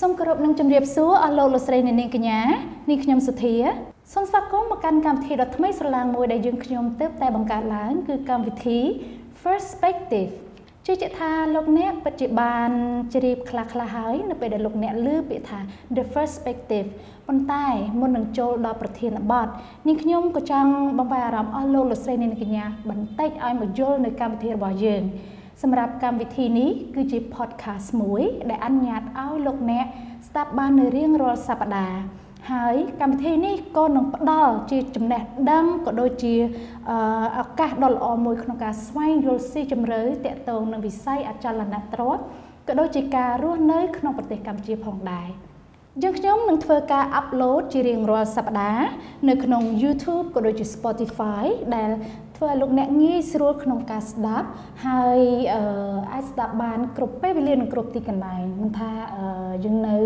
សូមគោរពនឹងជម្រាបសួរអស់លោកលោកស្រីអ្នកនាងកញ្ញានេះខ្ញុំសុធាសូមស្វាគមន៍មកកាន់កម្មវិធីដ៏ថ្មីស្រឡាងមួយដែលយើងខ្ញុំទើបតែបង្កើតឡើងគឺកម្មវិធី First Perspective ជឿជាក់ថាលោកអ្នកពិតជាបានជ្រាបខ្លះខ្លះហើយនៅពេលដែលលោកអ្នកឮពាក្យថា the first perspective ប៉ុន្តែមុននឹងចូលដល់ប្រធានបទនាងខ្ញុំក៏ចង់បង្វែរអារម្មណ៍អស់លោកលោកស្រីអ្នកនាងកញ្ញាបន្តិចឲ្យមកយល់នៅកម្មវិធីរបស់យើង សម្រាប់កម្មវិធីនេះគឺជា podcast មួយដែលអនុញ្ញាតឲ្យលោកអ្នកស្ដាប់បាននៅរៀងរាល់សប្តាហ៍ហើយកម្មវិធីនេះក៏នឹងផ្ដល់ជាចំណេះដឹងក៏ដូចជាឱកាសដ៏ល្អមួយក្នុងការស្វែងយល់ស៊ីជម្រៅទាក់ទងនឹងវិស័យអចលនទ្រព្យក៏ដូចជាការរស់នៅក្នុងប្រទេសកម្ពុជាផងដែរយើងខ្ញុំនឹងធ្វើការអាប់ឡូតជារៀងរាល់សប្តាហ៍នៅក្នុង YouTube ក៏ដូចជា Spotify ដែល ធ្វើឲ្យលោកអ្នកងាយស្រួលក្នុងការស្ដាប់ហើយអាចស្ដាប់បានគ្រប់ពេលវេលានិងគ្រប់ទីកន្លែងមិនថាយើងនៅ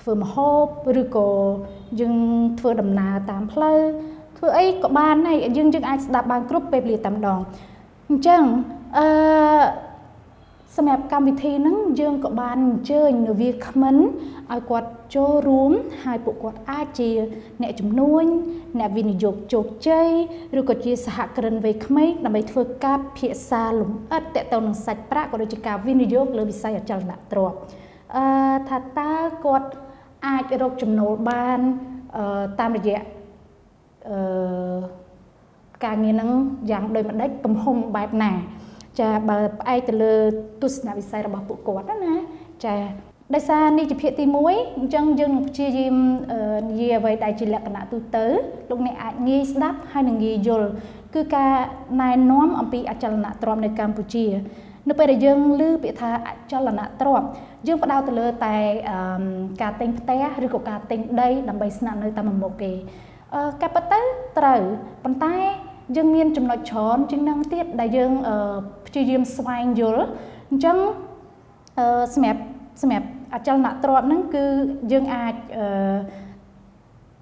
ធ្វើម្ហូបឬក៏យើងធ្វើដំណើរតាមផ្លូវធ្វើអីក៏បានដែរយើងយើងអាចស្ដាប់បានគ្រប់ពេលវេលាតែម្ដងអញ្ចឹងអឺ សម្រាប់កម្មវិធីហ្នឹងយើងក៏បានអញ្ជើញនវាគ្មិនឲ្យគាត់ចូលរួមហើយពួកគាត់អាចជា អ្នកជំនួញអ្នកវិនិយោគជោគជ័យឬក៏ជាសហគ្រិនវ័យក្មេងដើម្បីធ្វើការពិភាក្សាលម្អិតតទៅនឹងសាច់ប្រាក់ក៏ដូចជាការវិនិយោគលើវិស័យអចលនទ្រព្យអឺថាតើគាត់អាចរកចំណូលបានតាមរយៈអឺការងារហ្នឹងយ៉ាងដូចម្ដេចទំហំបែបណា ចាបើផ្អែកទៅលើទស្សនវិស័យរបស់ពួកគាត់ណាចាដោយសារនេះជាភាគទី1អញ្ចឹងយើងនឹងព្យាយាមនិយាយអ្វីដែលជាលក្ខណៈទូទៅលោកអ្នកអាចងាយស្ដាប់ហើយនឹងងាយយល់គឺការណែនាំអំពីអចលនទ្រព្យនៅកម្ពុជា នៅពេលដែលយើងឮពាក្យថាអចលនទ្រព្យយើងផ្ដោតទៅលើតែការទិញផ្ទះឬក៏ការទិញដីដើម្បីស្នាក់នៅតាមមុខគេកាពិតទៅត្រូវប៉ុន្តែ យើងមានចំណុចច្រើនជាងនឹងទៀតដែលយើងព្យាយាមស្វែងយល់អញ្ចឹងសម្រាប់សម្រាប់អចលនទ្រព្យហ្នឹងគឺយើងអាច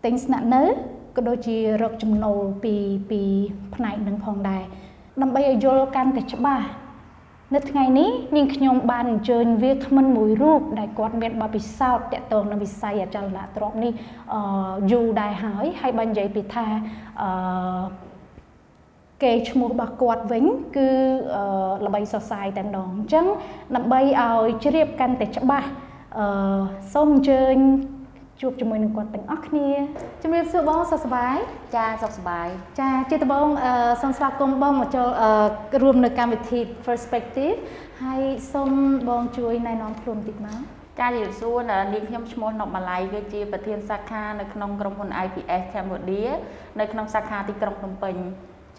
ទិញស្នាក់នៅក៏ដូចជារកចំណូលពីពីផ្នែកនឹងផងដែរដើម្បីឲ្យយល់កាន់តែច្បាស់នៅថ្ងៃនេះនាងខ្ញុំបានអញ្ជើញវាគ្មិនមួយរូបដែលគាត់មានបទពិសោធន៍តាក់ទងនឹងវិស័យអចលនទ្រព្យនេះអឺយូរដែរហើយហើយបាននិយាយពីថាអឺ គេឈ្មោះរបស់គាត់វិញគឺល្បីសរសៃតែម្ដងអញ្ចឹងដើម្បីឲ្យជ្រាបកាន់តែច្បាស់អឺសូមអញ្ជើញជួបជាមួយនឹងគាត់ទាំងអស់គ្នាជំរាបសួរបងសុខសប្បាយចាសុខសប្បាយចាជាដំបូងសូមស្វាគមន៍បងមកចូលរួមនៅកម្មវិធី Perspective ហើយសូមបងជួយណែនាំខ្លួនបន្តិចមកចាជំរាបសួរនាងខ្ញុំឈ្មោះណុកម៉ាឡៃគឺជាប្រធានសាខានៅក្នុងក្រុមហ៊ុន IPS Cambodia នៅក្នុងសាខាទីក្រុងភ្នំពេញ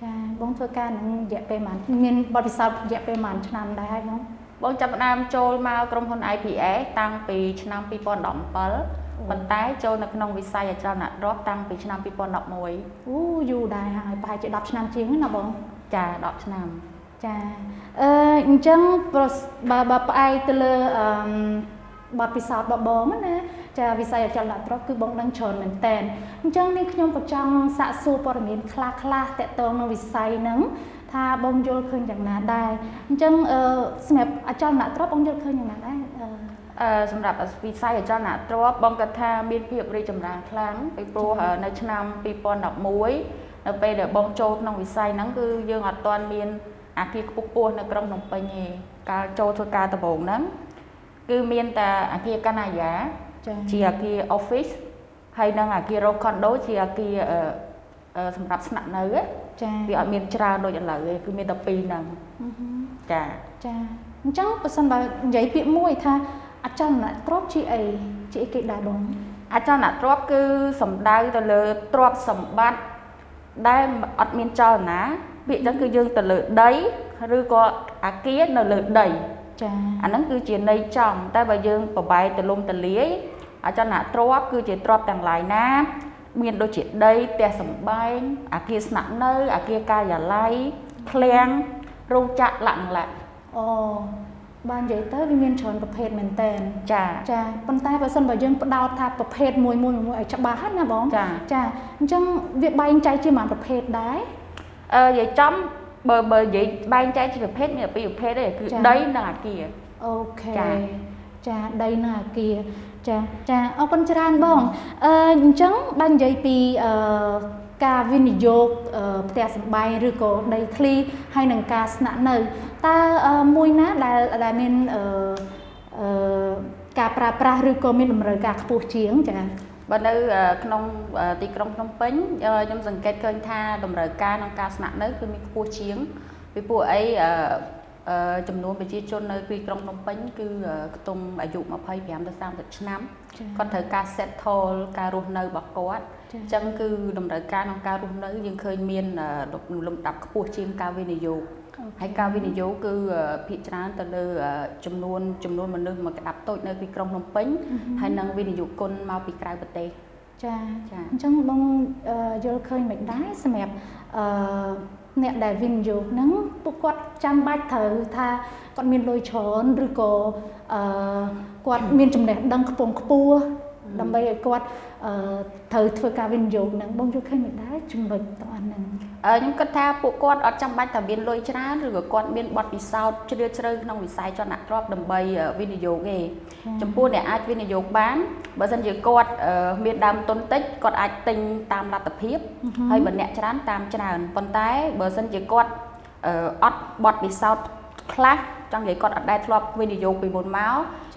ចាបងធ្វើការនឹងរយៈពេលប៉ុន្មានមានបទពិសោធន៍រយៈពេលប៉ុន្មានឆ្នាំដែរហើយបងបងចាប់ផ្ដើមចូលមកក្រុមហ៊ុន IPS តាំងពីឆ្នាំ2017ប៉ុន្តែចូលនៅក្នុងវិស័យអចលនទ្រព្យតាំងពីឆ្នាំ2011អូយូរដែរហើយប្រហែលជា10ឆ្នាំជាងណាបងចា10ឆ្នាំចាអឺអញ្ចឹងបើបើផ្អែកទៅលើអឺបទពិសោធន៍របស់បងណា ចាវិស័យអចលនទ្រព្យគឺបងដឹងច្រើនមែនតើអញ្ចឹងនេះខ្ញុំក៏ចង់សាកសួរព័ត៌មានខ្លះខ្លះតកតងនឹងវិស័យហ្នឹងថាបងយល់ឃើញយ៉ាងណាដែរអញ្ចឹងអឺសម្រាប់អចលនទ្រព្យបងយល់ឃើញយ៉ាងណាដែរសម្រាប់វិស័យអចលនទ្រព្យបងគាត់ថាមានភាពរីកចម្រើនខ្លាំងពីព្រោះនៅឆ្នាំ2011នៅពេលដែលបងចូលក្នុងវិស័យហ្នឹងគឺយើងអត់ទាន់មានអាគារខ្ពស់ខ្ពស់នៅក្រុងភ្នំពេញទេកាលចូលធ្វើការដំបូងហ្នឹងគឺមានតែអាគារកណ្ណាយា ជាអាគារ office ហើយនិងអាគារ row condo ជាអាគារសម្រាប់ស្នាក់នៅចាវាអត់មានច្រើនដូចឥឡូវទេគឺមានតែពីរហ្នឹងចាចាអញ្ចឹងបើសិនបើនិយាយពាក្យមួយថាអចលនទ្រព្យជាអីជាអីគេដែរបងអចលនទ្រព្យគឺសំដៅទៅលើទ្រព្យសម្បត្តិដែលអត់មានចលនាពាក្យហ្នឹងគឺយើងទៅលើដីឬក៏អាគារនៅលើដី ចាអាហ្នឹងគឺជាន័យចំតែបើយើងប្របែកទលំទលាយអចលនទ្រព្យគឺជាទ្រព្យទាំងឡាយណាមានដូចជាដីផ្ទះសម្បែងអាគារស្នាក់នៅអាគារការិយាល័យឃ្លាំងរោងចក្រលក្ខណៈអូបាននិយាយទៅវាមានច្រើនប្រភេទមែនតើចាចាប៉ុន្តែបើសិនបើយើងផ្ដោតថាប្រភេទមួយមួយមួយឲ្យច្បាស់ណាបងចាចាអញ្ចឹងវាបែងចែកជាប៉ុន្មានប្រភេទដែរអឺនិយាយចំ បើបើនិយាយបែងចែកជាប្រភេទមានពីរប្រភេទទេគឺដីនិងអាគារអូខេចាចាដីនៅអាគារចាចាអរគុណច្រើនបងអឺអញ្ចឹងបើនិយាយពីអឺការវិនិយោគផ្ទះសម្បែងឬក៏ដីធ្លីហើយនឹងការស្នាក់នៅតើមួយណាដែលដែលមានអឺអឺការប្រើប្រាស់ឬក៏មានតម្រូវការខ្ពស់ជាងចា៎ បើនៅក្នុងទីក្រុងភ្នំពេញខ្ញុំសង្កេតឃើញថាតម្រូវការក្នុងការស្នាក់នៅគឺមានខ្ពស់ជាងពីព្រោះអីចំនួនប្រជាជននៅទីក្រុងភ្នំពេញគឺខ្ទង់អាយុ25ទៅ30ឆ្នាំគាត់ត្រូវការ settle ការរស់នៅរបស់គាត់អញ្ចឹងគឺតម្រូវការក្នុងការរស់នៅយើងឃើញមានលំដាប់ខ្ពស់ជាងការវិនិយោគ ហើយការវិនិយោគគឺភាគច្រើនទៅលើចំនួនចំនួនមនុស្សមួយកដាប់តូចនៅទីក្រុងភ្នំពេញហើយនឹងវិនិយោគគុណមកពីក្រៅប្រទេសចាចាអញ្ចឹងបងយល់ឃើញមិនដែរសម្រាប់អឺអ្នកដែលវិនិយោគហ្នឹងពួកគាត់ចាំបាច់ត្រូវថាគាត់មានលុយច្រើនឬក៏អឺគាត់មានចំណេះដឹងខ្ពង់ខ្ពស់ ដើម្បីឲ្យគាត់ត្រូវធ្វើការវិនិយោគហ្នឹងបងយល់ឃើញមិនដែរចំណុចទាំងអស់ហ្នឹងខ្ញុំគិតថាពួកគាត់អត់ចាំបាច់តែមានលុយច្រើនឬក៏គាត់មានបទពិសោធន៍ជ្រាលជ្រៅក្នុងវិស័យចលនាទ្រព្យដើម្បីវិនិយោគទេចំពោះអ្នកអាចវិនិយោគបានបើមិនជាគាត់មានដើមទុនតិចគាត់អាចទិញតាមលទ្ធភាពហើយបើអ្នកច្រើនតាមច្រើនប៉ុន្តែបើមិនជាគាត់អត់បទពិសោធន៍ខ្លះ ចង់និយាយគាត់អត់ដែលធ្លាប់វិនិយោគពីមុនមក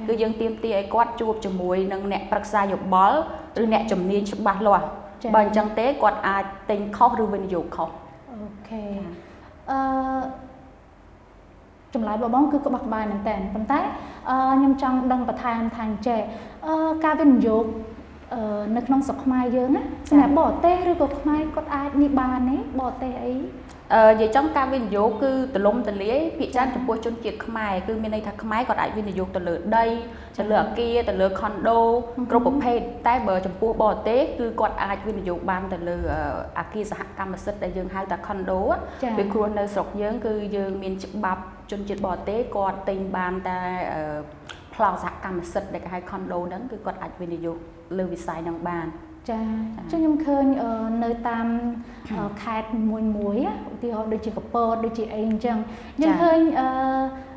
គឺយើងទៀមទាឲ្យគាត់ជួបជាមួយនឹងអ្នកប្រឹក្សាយោបល់ឬអ្នកជំនាញច្បាស់លាស់បើអញ្ចឹងទេគាត់អាចទិញខុសឬវិនិយោគខុសអូខេអឺចម្លើយរបស់បងគឺក្បោះក្បាយមែនតើប៉ុន្តែខ្ញុំចង់ដឹងបន្ថែមថាចេះអឺការវិនិយោគនៅក្នុងស្រុកខ្មែរយើងណាសម្រាប់បរទេសឬក៏ខ្មែរគាត់អាចនេះបានទេបរទេសអីអឺ និយាយចំការវិនិយោគគឺទលំទលាយភាគច្រើនចំពោះជនជាតិខ្មែរគឺមានន័យថាខ្មែរគាត់អាចវិនិយោគទៅលើដីទៅលើអគារទៅលើខុនដូគ្រប់ប្រភេទតែបើចំពោះបរទេសគឺគាត់អាចវិនិយោគបានទៅលើអគារសហកម្មសិទ្ធិដែលយើងហៅថាខុនដូវាគ្រោះនៅស្រុកយើងគឺយើងមានច្បាប់ជនជាតិបរទេសគាត់ទិញបានតែប្លង់សហកម្មសិទ្ធិដែលគេហៅខុនដូហ្នឹងគឺគាត់អាចវិនិយោគលើវិស័យហ្នឹងបាន ចាចឹងខ្ញុំឃើញនៅតាមខេត្តមួយមួយឧទាហរណ៍ដូចជាកពតដូចជាអីអញ្ចឹងយើងឃើញ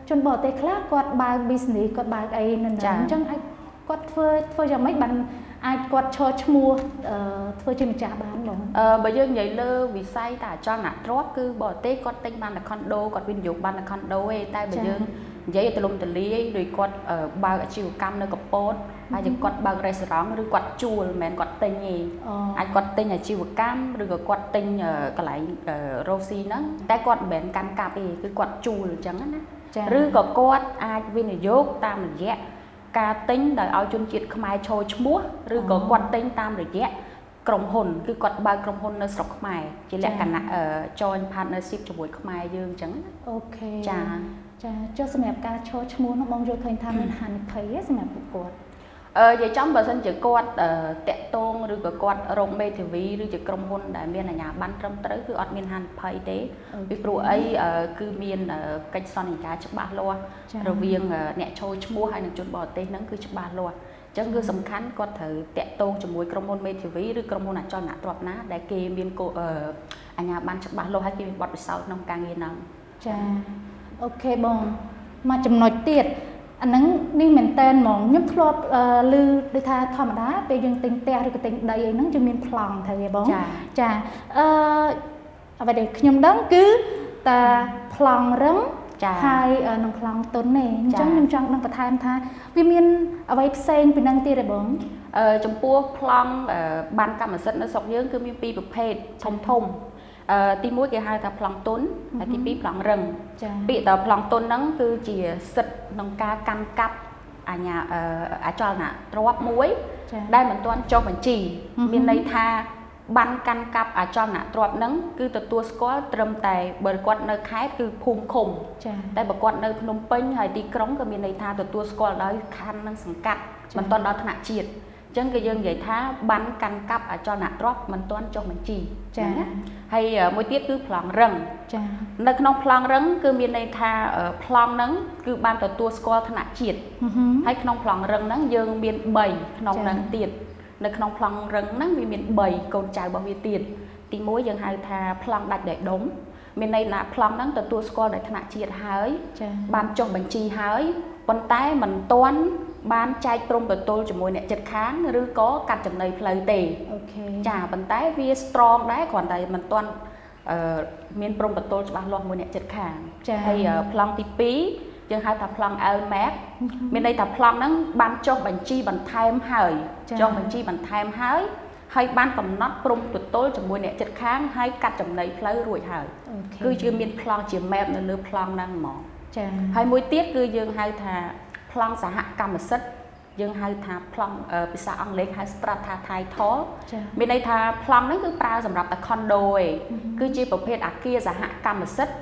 ជនបរទេសខ្លះគាត់បើក business គាត់បើកអីនៅហ្នឹងអញ្ចឹងអាចគាត់ធ្វើធ្វើយ៉ាងម៉េចបានអាចគាត់ឈរឈ្មោះធ្វើជាម្ចាស់បានបងអឺបើយើងនិយាយលើវិស័យតែអចលនទ្រព្យគឺបរទេសគាត់ទិញបានតែខុនដូគាត់វិនិយោគបានតែខុនដូទេតែបើយើងនិយាយឲ្យទលំទលាយដោយគាត់បើកអាជីវកម្មនៅកពត ហើយគាត់បើករេស្តូរ៉ង់ឬគាត់ជួលមិនមែនគាត់ទិញទេអាចគាត់ទិញអាជីវកម្មឬក៏គាត់ទិញកន្លែងរ៉ូស៊ីហ្នឹងតែគាត់មិនមែនកាន់កាប់ទេគឺគាត់ជួលអញ្ចឹងណាឬក៏គាត់អាចវិនិយោគតាមរយៈការទិញដោយឲ្យជនជាតិខ្មែរឈរឈ្មោះឬក៏គាត់ទិញតាមរយៈក្រុមហ៊ុនគឺគាត់បើកក្រុមហ៊ុននៅស្រុកខ្មែរជាលក្ខណៈ join partnership ជាមួយខ្មែរយើងអញ្ចឹងអូខេចាចាចុះសម្រាប់ការឈរឈ្មោះនោះបងយល់ឃើញថាមានហានិភ័យសម្រាប់ពួកគាត់ អឺនិយាយចំបើសិនជាគាត់តាក់តងឬក៏គាត់រកមេធាវីឬជាក្រុមហ៊ុនដែលមានអាជ្ញាប័ណ្ណត្រឹមត្រូវគឺអត់មានហានិភ័យទេពីព្រោះអីគឺមានកិច្ចសន្យាច្បាស់លាស់រវាងអ្នកចូលឈ្មោះហើយនិងជនបរទេសហ្នឹងគឺច្បាស់លាស់អញ្ចឹងគឺសំខាន់គាត់ត្រូវតាក់ទងជាមួយក្រុមហ៊ុនមេធាវីឬក្រុមហ៊ុនអចលនទ្រព្យណាដែលគេមានអាជ្ញាប័ណ្ណច្បាស់លាស់ហើយគេមានបទពិសោធន៍ក្នុងការងារហ្នឹងចាអូខេបងមកចំណុចទៀត អាហ្នឹងនេះមែនតែនហ្មងខ្ញុំធ្លាប់ឮដូចថាធម្មតាពេលយើងទិញផ្ទះឬក៏ទិញដីអីហ្នឹងយើងមានប្លង់ត្រូវទេបងចាអឺអ្វីដែលខ្ញុំដឹងគឺតាប្លង់រឹងហើយនឹងប្លង់ទុនទេអញ្ចឹងខ្ញុំចង់នឹងបន្ថែមថាវាមានអ្វីផ្សេងពីនឹងទៀតទេបងអឺចំពោះប្លង់បានកម្មសិទ្ធិនៅស្រុកយើងគឺមានពីរប្រភេទធំធំអឺ ទី1គេហៅថាប្លង់ទុនហើយទី2ប្លង់រឹងពាក្យតប្លង់ទុនហ្នឹងគឺជាសិទ្ធិក្នុងការកាន់កាប់អញ្ញាអចលនៈទ្រព្យមួយ ដែលមិនទាន់ចុះបញ្ជី មានន័យថាបានកាន់កាប់អចលនៈទ្រព្យហ្នឹងគឺទទួលស្គាល់ត្រឹមតែបើគាត់នៅខេត្តគឺភូមិឃុំតែបើគាត់នៅភ្នំពេញហើយទីក្រុងក៏មានន័យថាទទួលស្គាល់ដោយខណ្ឌនិងសង្កាត់មិនទាន់ដល់ថ្នាក់ជាតិ ចឹងគឺយើងនិយាយថាបានកាន់កាប់អចលនទ្រព្យមិនទាន់ចុះបញ្ជីចាហើយមួយទៀតគឺប្លង់រឹងចានៅក្នុងប្លង់រឹងគឺមានន័យថាប្លង់ហ្នឹងគឺបានទទួលស្គាល់ថ្នាក់ជាតិហើយក្នុងប្លង់រឹងហ្នឹងយើងមាន3ក្នុងហ្នឹងទៀតនៅក្នុងប្លង់រឹងហ្នឹងវាមាន3កូនចៅរបស់វាទៀតទី1យើងហៅថាប្លង់ដាច់ដោយដុំមានន័យថាប្លង់ហ្នឹងទទួលស្គាល់ដោយថ្នាក់ជាតិហើយបានចុះបញ្ជីហើយប៉ុន្តែមិនទាន់ បានចែកព្រំប្រទល់ជាមួយអ្នកចិត្តខាងឬក៏កាត់ចំណីផ្លូវទេអូខេចាប៉ុន្តែវា strong ដែរគ្រាន់តែមិនទាន់អឺមានព្រំប្រទល់ច្បាស់លាស់មួយអ្នកចិត្តខាងហើយប្លង់ទី2យើងហៅថាប្លង់ LMAC មានន័យថាប្លង់ហ្នឹងបានចុះបញ្ជីបន្ថែមហើយចុះបញ្ជីបន្ថែមហើយហើយបានកំណត់ព្រំទទល់ជាមួយអ្នកចិត្តខាងហើយកាត់ចំណីផ្លូវរួចហើយគឺជាមានប្លង់ជា map នៅលើប្លង់ហ្នឹងហ្មងចា៎ហើយមួយទៀតគឺយើងហៅថា ប្លង់សហកម្មសិទ្ធិយើងហៅថាប្លង់ភាសាអង់គ្លេសហៅ strata title មានន័យថាប្លង់ហ្នឹងគឺប្រើសម្រាប់តែ condo ឯងគឺជាប្រភេទអាគារសហកម្មសិទ្ធិ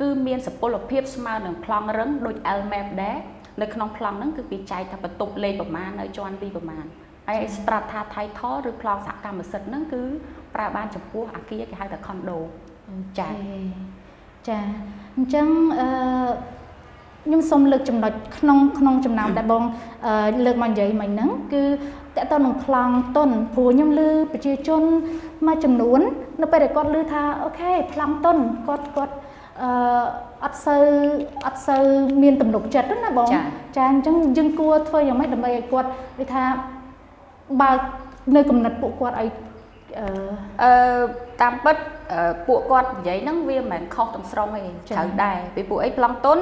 គឺមានសុពលភាពស្មើនឹងប្លង់រឹងដូច LMAP ដែរនៅក្នុងប្លង់ហ្នឹងគឺគេចែកថាបន្ទប់លេខប្រមាណនៅជាន់ទីប្រមាណហើយ strata title ឬប្លង់សហកម្មសិទ្ធិហ្នឹងគឺប្រើបានចំពោះអាគារគេហៅថា condo ចាចាអញ្ចឹងអឺ ខ្ញុំសូមលើកចំណុចក្នុងក្នុងចំណោមដែលបងលើកមកនិយាយមិញហ្នឹងគឺតើតើនឹងប្លង់តុនព្រោះខ្ញុំឮប្រជាជនមួយចំនួន នៅពេលដែលគាត់ឮថាអូខេប្លង់តុនគាត់គាត់អឺអត់សូវអត់សូវមានទំនុកចិត្តណាបងចាអញ្ចឹងយើងគួរធ្វើយ៉ាងម៉េចដើម្បីឲ្យគាត់និយាយថាបើនៅកំណត់ពួកគាត់ឲ្យអឺតាមពិតពួកគាត់និយាយហ្នឹងវាមិនមែនខុសទាំងស្រុងទេត្រូវដែរពីពួកអីប្លង់តុន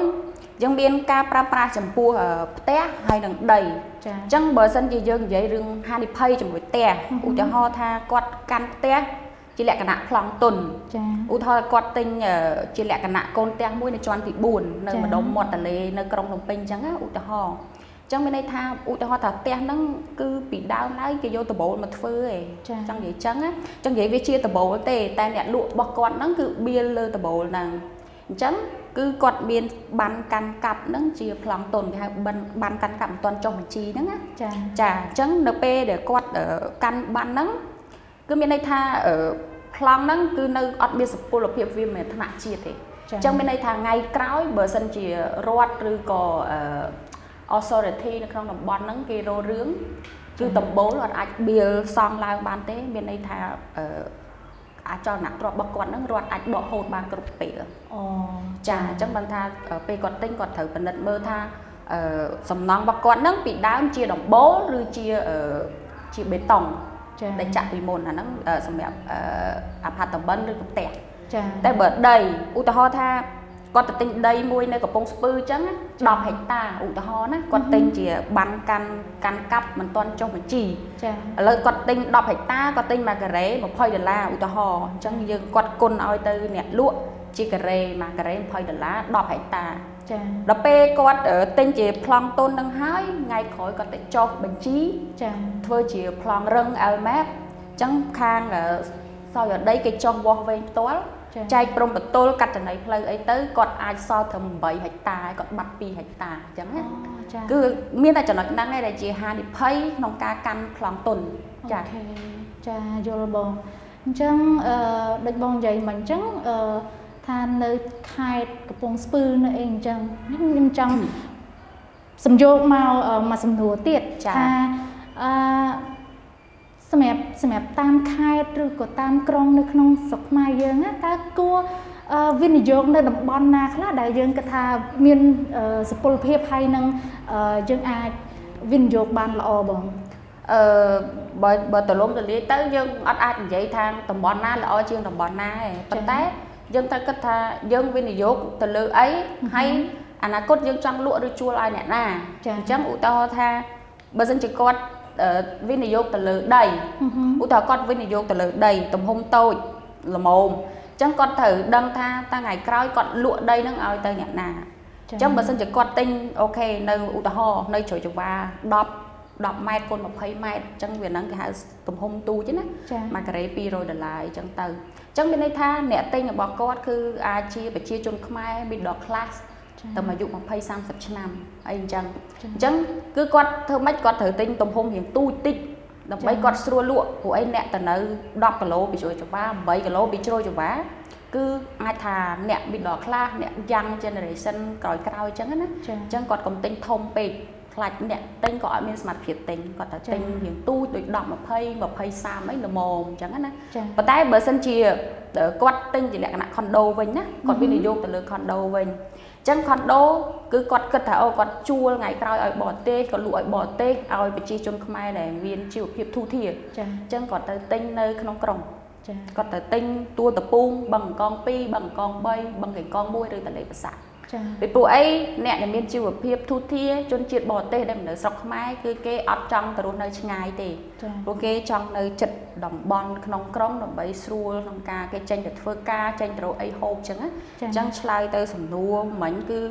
យើងមានការប្រើប្រាស់ចំពោះផ្ទះហើយនឹងដីចាអញ្ចឹងបើសិនជាយើងនិយាយរឿងហានិភ័យជាមួយផ្ទះឧទាហរណ៍ថាគាត់កាន់ផ្ទះជាលក្ខណៈប្លង់ទុនចាឧទាហរណ៍គាត់ទិញជាលក្ខណៈកូនផ្ទះមួយនៅជាន់ទី4នៅម្ដុំមាត់ទន្លេនៅក្រុងភ្នំពេញអញ្ចឹងឧទាហរណ៍ចឹងមានន័យថាឧទាហរណ៍ថាផ្ទះហ្នឹងគឺពីដើមឡើយគេយកដបូលមកធ្វើឯងចឹងនិយាយចឹងចឹងនិយាយវាជាដបូលទេតែអ្នកលក់របស់គាត់ហ្នឹងគឺបៀលលើដបូលហ្នឹងអញ្ចឹង គឺគាត់មានបានកាន់កាប់ហ្នឹងជាប្លង់តុនគេហៅបានបានកាន់កាប់មិនទាន់ចុះបញ្ជីហ្នឹងណាចាចាអញ្ចឹងនៅពេលដែលគាត់កាន់បានហ្នឹងគឺមានន័យថាប្លង់ហ្នឹងគឺនៅអត់មានសុពលភាពវាមិនថ្នាក់ជាតិទេអញ្ចឹងមានន័យថាថ្ងៃក្រោយបើសិនជារដ្ឋឬក៏ authority នៅក្នុងតំបន់ហ្នឹងគេរោរឿងគឺដំបូលអត់អាចបៀលសង់ឡើងបានទេមានន័យថា អាចចលនាទ្រព្យរបស់គាត់ហ្នឹងរត់អាចដកហូតបានគ្រប់ពេលអូចាអញ្ចឹងបានថាពេលគាត់ទិញគាត់ត្រូវពិនិត្យមើលថាអឺសំណង់របស់គាត់ហ្នឹងពីដើមជាដំបូលឬជាជាបេតុងដែលចាក់ពីមុនអាហ្នឹងសម្រាប់អាផាតបិនឬផ្ទះចាតែបើដីឧទាហរណ៍ថា គាត់ទៅទិញដីមួយនៅកំពង់ស្ពឺអញ្ចឹង10ហិកតាឧទាហរណ៍ណាគាត់ទិញជាបានកាន់កាន់កាប់មិនទាន់ចុះបញ្ជីចាឥឡូវគាត់ទិញ10ហិកតាគាត់ទិញមួយការ៉េ20ដុល្លារឧទាហរណ៍អញ្ចឹងយើងគាត់គុណឲ្យទៅអ្នកលក់ជាការ៉េមួយការ៉េ20ដុល្លារ10ហិកតាចាដល់ពេលគាត់ទិញជាប្លង់តុននឹងហើយថ្ងៃក្រោយគាត់ទៅចុះបញ្ជីចាធ្វើជាប្លង់រឹង LMAP អញ្ចឹងខាងសោយដីគេចុះវាស់វែងផ្ទាល់ ចែកព្រំបន្ទល់កាត់ចំណីផ្លូវអីទៅគាត់អាចសល់ត្រឹម8ហិកតាគាត់បាត់2ហិកតាអញ្ចឹងណាគឺមានតែចំណុចហ្នឹងឯងដែលជាហានិភ័យក្នុងការកាន់ប្លង់ទុនចាចាយល់បងអញ្ចឹងអឺដូចបងនិយាយមិញអញ្ចឹងអឺថានៅខេត្តកំពង់ស្ពឺនៅអីអញ្ចឹងខ្ញុំចង់សំយោគមកមកសំណួរទៀតថាអឺ សម្រាប់សម្រាប់តាមខេត្តឬក៏តាមក្រុងនៅក្នុងស្រុកខ្មែរយើងណាតើគួរវិនិយោគនៅតំបន់ណាខ្លះដែលយើងគិតថាមានសុពលភាពហើយនឹងយើងអាចវិនិយោគបានល្អបងអឺបើបើទលំទលាយទៅយើងអត់អាចនិយាយថាតំបន់ណាល្អជាងតំបន់ណាទេប៉ុន្តែយើងត្រូវគិតថាយើងវិនិយោគទៅលើអីហើយអនាគតយើងចង់លក់ឬជួលឲ្យអ្នកណាអញ្ចឹងឧទាហរណ៍ថាបើសិនជាគាត់ វិនិយោគទៅលើដីឧទាហរណ៍គាត់វិនិយោគទៅលើដីទំហំតូចល្មមអញ្ចឹងគាត់ត្រូវដឹងថាតាំងថ្ងៃក្រោយគាត់លក់ដីនឹងឲ្យទៅអ្នកណាអញ្ចឹងបើសិនជាគាត់ទិញអូខេនៅឧទាហរណ៍នៅជ្រោយចង្វា10 10ម៉ែត្រគុណ20ម៉ែត្រអញ្ចឹងវានឹងគេហៅទំហំទូចណាមួយការ៉េ200ដុល្លារអញ្ចឹងទៅអញ្ចឹងមានន័យថាអ្នកទិញរបស់គាត់គឺអាចជាប្រជាជនខ្មែរ middle class តែអាយុ20 30ឆ្នាំអីអញ្ចឹងអញ្ចឹងគឺគាត់ធ្វើម៉េចគាត់ត្រូវទិញទំហំរៀងទូចតិចដើម្បីគាត់ស្រួលលក់ព្រោះអីអ្នកទៅនៅ10គីឡូពីជ្រោយចង្វា8គីឡូពីជ្រោយចង្វាគឺអាចថាអ្នក middle class អ្នក young generation ក្រោយក្រោយអញ្ចឹងណាអញ្ចឹងគាត់កុំទិញធំពេកខ្លាចអ្នកទិញក៏អត់មានសមត្ថភាពទិញគាត់តែទិញរៀងទូចដូច10 20 20 30អីល្មមអញ្ចឹងណាប៉ុន្តែបើសិនជាគាត់ទិញជាលក្ខណៈ condo វិញណាគាត់វិនិយោគទៅលើ condo វិញអ ចឹងខុនដូគឺគាត់គិតថាអូគាត់ជួលថ្ងៃក្រោយឲ្យបរទេសគាត់លក់ឲ្យបរទេសឲ្យប្រជាជនខ្មែរដែលមានជីវភាពធូរធារចាអញ្ចឹងគាត់ទៅទិញនៅក្នុងក្រុងចាគាត់ទៅទិញតួតពូងបឹងកង2បឹងកង3បឹងកេងកង1ឬតលេប្រសាចា ពីព្រោះអីអ្នកដែលមានជីវភាពធូរធារជនជាតិបរទេសដែលនៅស្រុកខ្មែរគឺគេអត់ចង់ទៅរស់នៅឆ្ងាយទេព្រោះគេចង់នៅចិត្តតំបន់ក្នុងក្រុងដើម្បីស្រួលក្នុងការគេចេញទៅធ្វើការចេញទៅរកអីហូបចឹងណាអញ្ចឹងឆ្លើយទៅសំណួរមិញគឺ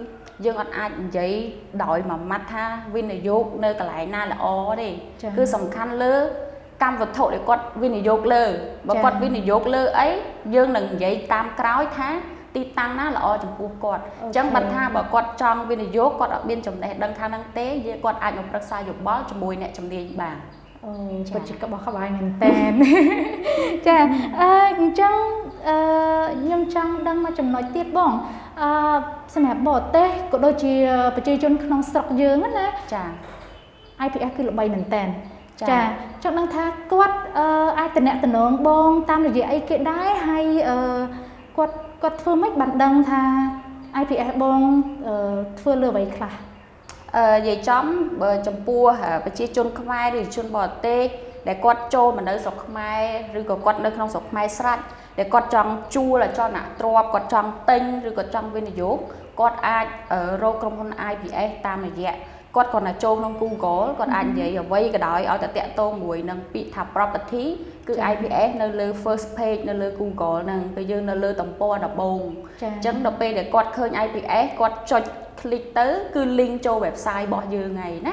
យើងអត់អាចនិយាយដោយមួយម៉ាត់ថាវិនិយោគនៅកន្លែងណាល្អទេគឺសំខាន់លើកម្មវត្ថុដែលគាត់វិនិយោគលើបើគាត់វិនិយោគលើអីយើងនឹងនិយាយតាមក្រោយថា ទីតាំងណាល្អចំពោះគាត់អញ្ចឹងបើថាបើគាត់ចង់វិនិយោគគាត់អត់មានចំណេះដឹងខាងហ្នឹងទេយើងគាត់អាចមកប្រឹក្សាយោបល់ជាមួយអ្នកជំនាញបានអូពិតជាក្បោះក្បាយមែនតើចាអឺអញ្ចឹងអឺខ្ញុំចង់ដឹងមកចំណុចទៀតបងអឺសម្រាប់បរទេសក៏ដូចជាប្រជាជនក្នុងស្រុកយើងណាចា IPS គឺល្បីមែនតើចាចង់ដឹងថាគាត់អាចតំណតំណងបង តាមរយៈអីគេដែរហើយគាត់ គាត់ធ្វើម៉េចបានដឹងថា IPS បងធ្វើលើអ្វីខ្លះអឺនិយាយចំបើចំពោះប្រជាជនខ្មែរឬជនបរទេសដែលគាត់ចូលមកនៅស្រុកខ្មែរឬក៏គាត់នៅក្នុងស្រុកខ្មែរស្រាច់ដែលគាត់ចង់ជួលអចលនទ្រព្យគាត់ចង់ទិញឬក៏ចង់វិនិយោគគាត់អាចរកក្រុមហ៊ុន IPS តាមរយៈ គាត់គាត់តែចូលក្នុង Google គាត់អាចនិយាយអ្វីក៏ដោយឲ្យតែតាក់ទងមួយនឹងពាក្យថា property គឺ IPS នៅលើ first page នៅលើ Google ហ្នឹងគឺយើងនៅលើទំព័រដំបូងអញ្ចឹងដល់ពេលដែលគាត់ឃើញ IPS គាត់ចុច click ទៅគឺ link ចូល website របស់យើងហើយណា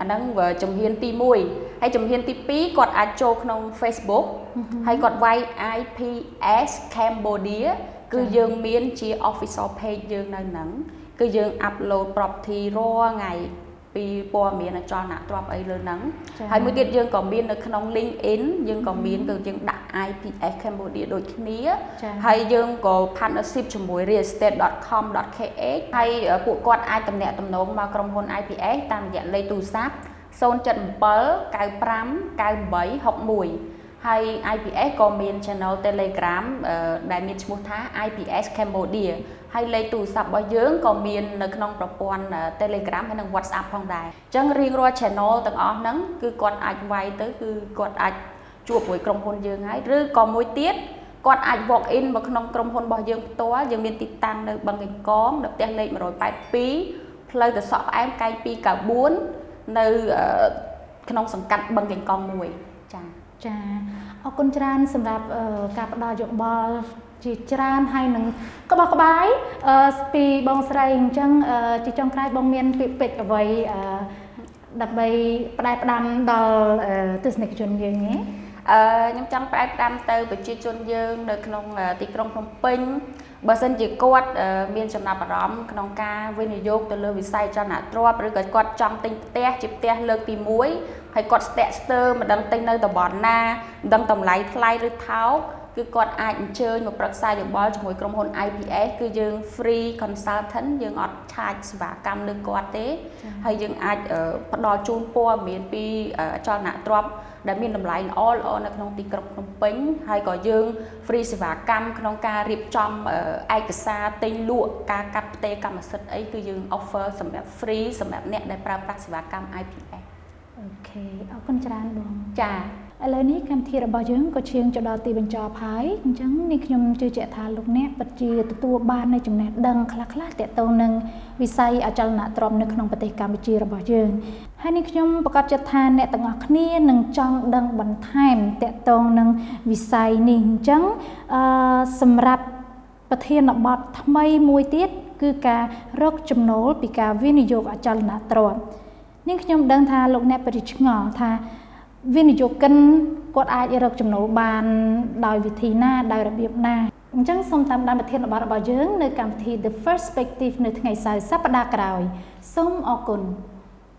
អាហ្នឹងជំហានទី1ហើយជំហានទី2គាត់អាចចូលក្នុង Facebook ហើយគាត់វាយ IPS Cambodia គឺយើងមានជា official page យើងនៅហ្នឹងគឺយើង upload property រាល់ថ្ងៃ ពីព័ត៌មានអចលនទ្រព្យអីលើហ្នឹងហើយមួយទៀតយើងក៏មាននៅក្នុង LinkedIn យើងក៏មានគឺយើងដាក់ IPS Cambodia ដូចគ្នាហើយយើងក៏ partnership ជាមួយ realestate.com.kh ហើយពួកគាត់អាចតំណាក់តំណងមកក្រុមហ៊ុន IPS តាមរយៈលេខទូរស័ព្ទ077 95 98 61ហើយ IPS ក៏មាន channel Telegram ដែលមានឈ្មោះថា IPS Cambodia ហើយលេខទូរស័ព្ទរបស់យើងក៏មាននៅក្នុងប្រព័ន្ធ Telegram ហើយនិង WhatsApp ផងដែរអញ្ចឹងរៀងរាល់ channel ទាំងអស់ហ្នឹងគឺគាត់អាចវាយទៅគឺគាត់អាចជួបមួយក្រុមហ៊ុនយើងហើយឬក៏មួយទៀតគាត់អាច walk in មកក្នុងក្រុមហ៊ុនរបស់យើងផ្ទាល់យើងមានទីតាំងនៅបឹងកេងកងនៅផ្ទះលេខ182ផ្លូវទៅសក់ផ្អែមកែង294នៅក្នុងសង្កាត់បឹងកេងកង1ចា ចាអរគុណច្រើនសម្រាប់ការផ្ដល់យោបល់ជាច្រើនហើយនឹងក្បោះក្បាយអឺពីបងស្រីអញ្ចឹងជាចុងក្រោយបងមានពាក្យពេចន៍អ្វីអឺដើម្បីផ្ដែផ្ដាំដល់ទស្សនិកជនយើងទេអឺខ្ញុំចង់ផ្ដែផ្ដាំទៅប្រជាជនយើងនៅក្នុងទីក្រុងភ្នំពេញបើសិនជាគាត់មានចំណាប់អារម្មណ៍ក្នុងការវិនិយោគទៅលើវិស័យចលនាទ្រព្យឬក៏គាត់ចង់ទិញផ្ទះជាផ្ទះលើកទី1 ហើយគាត់ស្ទាក់ស្ទើរមិនដឹងទិញនៅតំបន់ណាមិនដឹងតម្លៃថ្លៃឬថោកគឺគាត់អាចអញ្ជើញមកប្រឹក្សាយោបល់ជាមួយក្រុមហ៊ុន IPS គឺយើង free consultant យើងអត់ charge សេវាកម្មលើគាត់ទេ ហើយយើងអាចផ្ដល់ជូនព័ត៌មានពីអចលនទ្រព្យដែលមានតម្លៃល្អល្អនៅក្នុងទីក្រុងភ្នំពេញហើយក៏យើង free សេវាកម្មក្នុងការរៀបចំឯកសារទិញលក់ការកាត់ផ្ទេរកម្មសិទ្ធិអីគឺយើង offer សម្រាប់ free សម្រាប់អ្នកដែលប្រើប្រាស់សេវាកម្ម IPS អូខេអរគុណច្រើនបងចាឥឡូវនេះកម្មវិធីរបស់យើងក៏ឈានទៅដល់ទីបញ្ចប់ហើយអញ្ចឹងនេះខ្ញុំជឿជាក់ថាលោកអ្នកពិតជាទទួលបាននូវចំណេះដឹងខ្លះៗទាក់ទងនឹងវិស័យអចលនទ្រព្យនៅក្នុងប្រទេសកម្ពុជារបស់យើងហើយនេះខ្ញុំប្រកាសចិត្តថាអ្នកទាំងអស់គ្នានឹងចង់ដឹងបន្ថែមទាក់ទងនឹងវិស័យនេះអញ្ចឹងអឺសម្រាប់ប្រធានបទថ្មីមួយទៀតគឺការរកចំណូលពីការវិនិយោគអចលនទ្រព្យ នេះខ្ញុំដឹងថាលោកអ្នកពិតជាឆ្ងល់ថាវិនិយោគិនគាត់អាចរកចំណូលបានដោយវិធីណាដោយរបៀបណាអញ្ចឹងសូមតាមដានប្រធានបទរបស់យើងនៅកម្មវិធី The First Perspective នៅថ្ងៃសៅរ៍សប្តាហ៍ក្រោយសូមអរគុណ